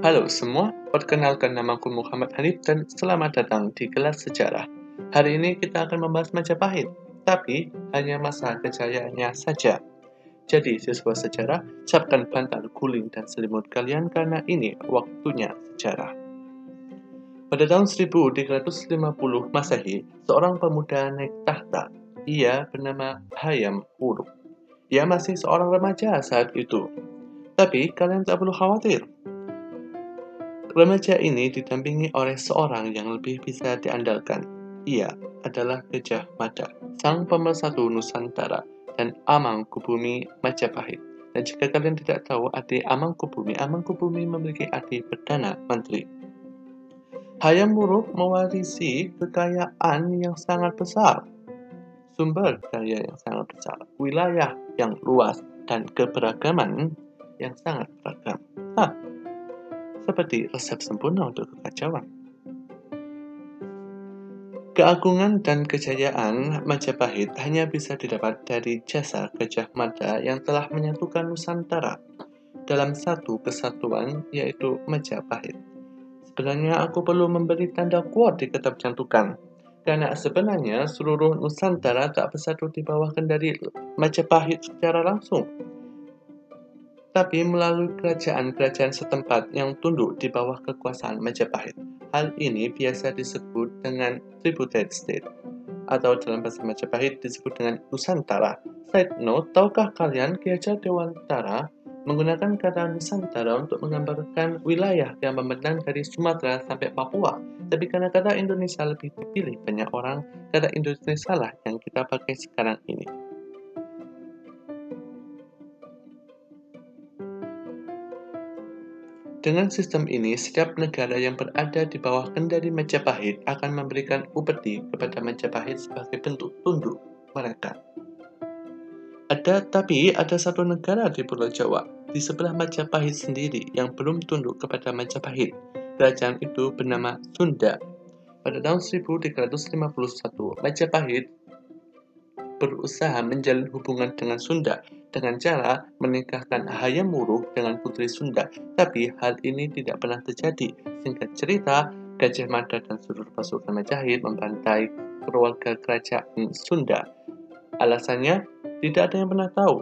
Halo semua, perkenalkan namaku Muhammad Hanif dan selamat datang di kelas sejarah. Hari ini kita akan membahas Majapahit, tapi hanya masa kejayaannya saja. Jadi, siswa sejarah, siapkan bantal guling dan selimut kalian karena ini waktunya sejarah. Pada tahun 1350 Masehi, seorang pemuda naik tahta. Ia bernama Hayam Uruk. Ia masih seorang remaja saat itu. Tapi kalian tak perlu khawatir, Remaja ini didampingi oleh seorang yang lebih bisa diandalkan. Ia adalah Gajah Mada, sang pemersatu Nusantara, dan Amangkubumi Majapahit. Dan jika kalian tidak tahu arti Amangkubumi, Amangkubumi memiliki arti Perdana Menteri. Hayam Wuruk mewarisi kekayaan yang sangat besar, sumber daya yang sangat besar, wilayah yang luas, dan keberagaman yang sangat beragam. Nah, seperti resep sempurna untuk kekacauan. Keagungan dan kejayaan Majapahit hanya bisa didapat dari jasa Gajah Mada yang telah menyatukan Nusantara dalam satu kesatuan yaitu Majapahit. Sebenarnya aku perlu memberi tanda kuat di kitab cantukan, karena sebenarnya seluruh Nusantara tak bersatu di bawah kendali Majapahit secara langsung, tapi melalui kerajaan-kerajaan setempat yang tunduk di bawah kekuasaan Majapahit. Hal ini biasa disebut dengan tributed state, atau dalam bahasa Majapahit disebut dengan Nusantara. Side note, tahukah kalian Ki Hajar Dewantara menggunakan kata Nusantara untuk menggambarkan wilayah yang membentang dari Sumatera sampai Papua. Tapi karena kata Indonesia lebih dipilih banyak orang, kata Indonesia lah yang kita pakai sekarang ini. Dengan sistem ini, setiap negara yang berada di bawah kendali Majapahit akan memberikan upeti kepada Majapahit sebagai bentuk tunduk mereka. Ada, tapi ada satu negara di Pulau Jawa, di sebelah Majapahit sendiri yang belum tunduk kepada Majapahit. Kerajaan itu bernama Sunda. Pada tahun 1351, Majapahit berusaha menjalin hubungan dengan Sunda dengan cara menikahkan Hayam Wuruk dengan putri Sunda. Tapi hal ini tidak pernah terjadi. Singkat cerita, Gajah Mada dan seluruh pasukan Majapahit membantai keluarga kerajaan Sunda. Alasannya, tidak ada yang pernah tahu.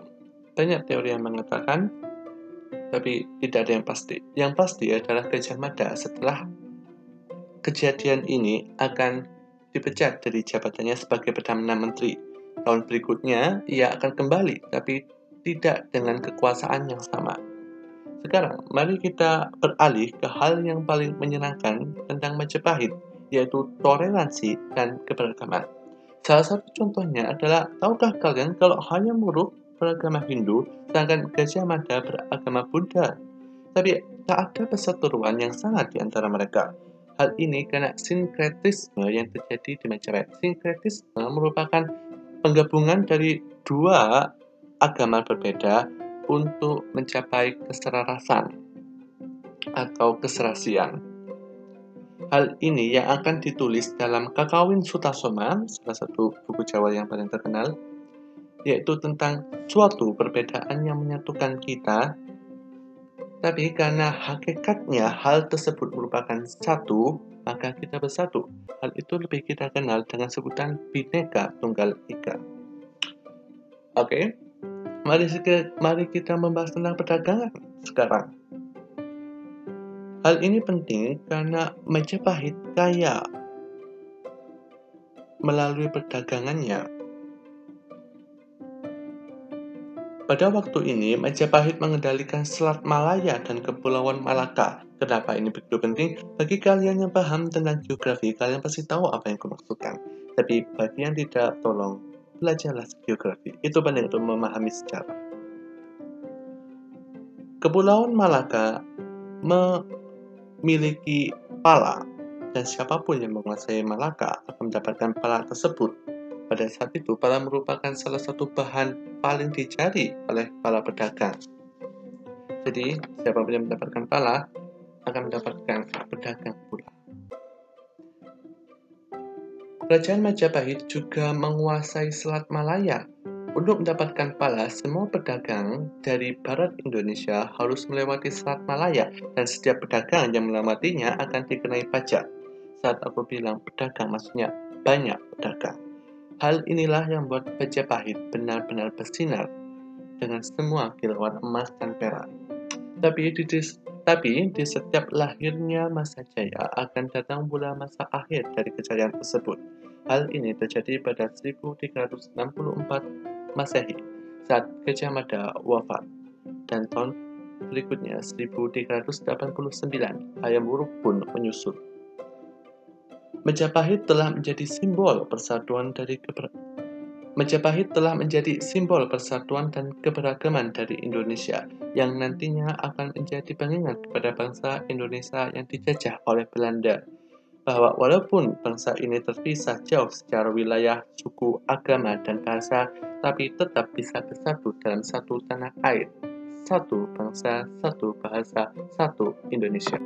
Banyak teori yang mengatakan, tapi tidak ada yang pasti. Yang pasti adalah Gajah Mada setelah kejadian ini akan dipecat dari jabatannya sebagai Perdana Menteri tahun berikutnya ia akan kembali, tapi tidak dengan kekuasaan yang sama. Sekarang, mari kita beralih ke hal yang paling menyenangkan tentang Majapahit, yaitu toleransi dan keberagaman. Salah satu contohnya adalah, tahukah kalian kalau hanya Muruk beragama Hindu, sedangkan Gajah Mada beragama Buddha? Tapi tak ada persatuan yang sangat di antara mereka. Hal ini karena sinkretisme yang terjadi di Majapahit. Sinkretisme merupakan penggabungan dari dua agama berbeda untuk mencapai keserarasan atau keserasian. Hal ini yang akan ditulis dalam Kakawin Sutasoma, salah satu buku Jawa yang paling terkenal, yaitu tentang suatu perbedaan yang menyatukan kita, tapi karena hakikatnya hal tersebut merupakan satu, maka kita bersatu. Hal itu lebih kita kenal dengan sebutan Bhinneka Tunggal Ika. Oke, okay. mari, mari kita membahas tentang perdagangan sekarang. Hal ini penting karena Majapahit kaya melalui perdagangannya Pada waktu ini, Majapahit mengendalikan Selat Malaya dan Kepulauan Malaka. Kenapa ini begitu penting? Bagi kalian yang paham tentang geografi, kalian pasti tahu apa yang kumaksudkan. Tapi bagi yang tidak, tolong belajarlah geografi. Itu penting untuk memahami sejarah. Kepulauan Malaka memiliki pala, dan siapa pun yang menguasai Malaka akan mendapatkan pala tersebut pada saat itu, pala merupakan salah satu bahan paling dicari oleh para pedagang. Jadi, siapa pun yang mendapatkan pala akan mendapatkan pedagang pula. Kerajaan Majapahit juga menguasai Selat Malaya. Untuk mendapatkan pala, semua pedagang dari barat Indonesia harus melewati Selat Malaya dan setiap pedagang yang melewatinya akan dikenai pajak. Saat aku bilang pedagang, maksudnya banyak pedagang. Hal inilah yang membuat Majapahit benar-benar bersinar dengan semua kilauan emas dan perak. Tapi di, tapi di setiap lahirnya masa jaya akan datang pula masa akhir dari kejayaan tersebut. Hal ini terjadi pada 1364 Masehi saat Gajah Mada wafat dan tahun berikutnya 1389 Ayam Wuruk pun menyusul. Majapahit telah menjadi simbol persatuan dari keber... Majapahit telah menjadi simbol persatuan dan keberagaman dari Indonesia yang nantinya akan menjadi pengingat kepada bangsa Indonesia yang dijajah oleh Belanda bahwa walaupun bangsa ini terpisah jauh secara wilayah, suku, agama, dan bahasa, tapi tetap bisa bersatu dalam satu tanah air, satu bangsa, satu bahasa, satu Indonesia.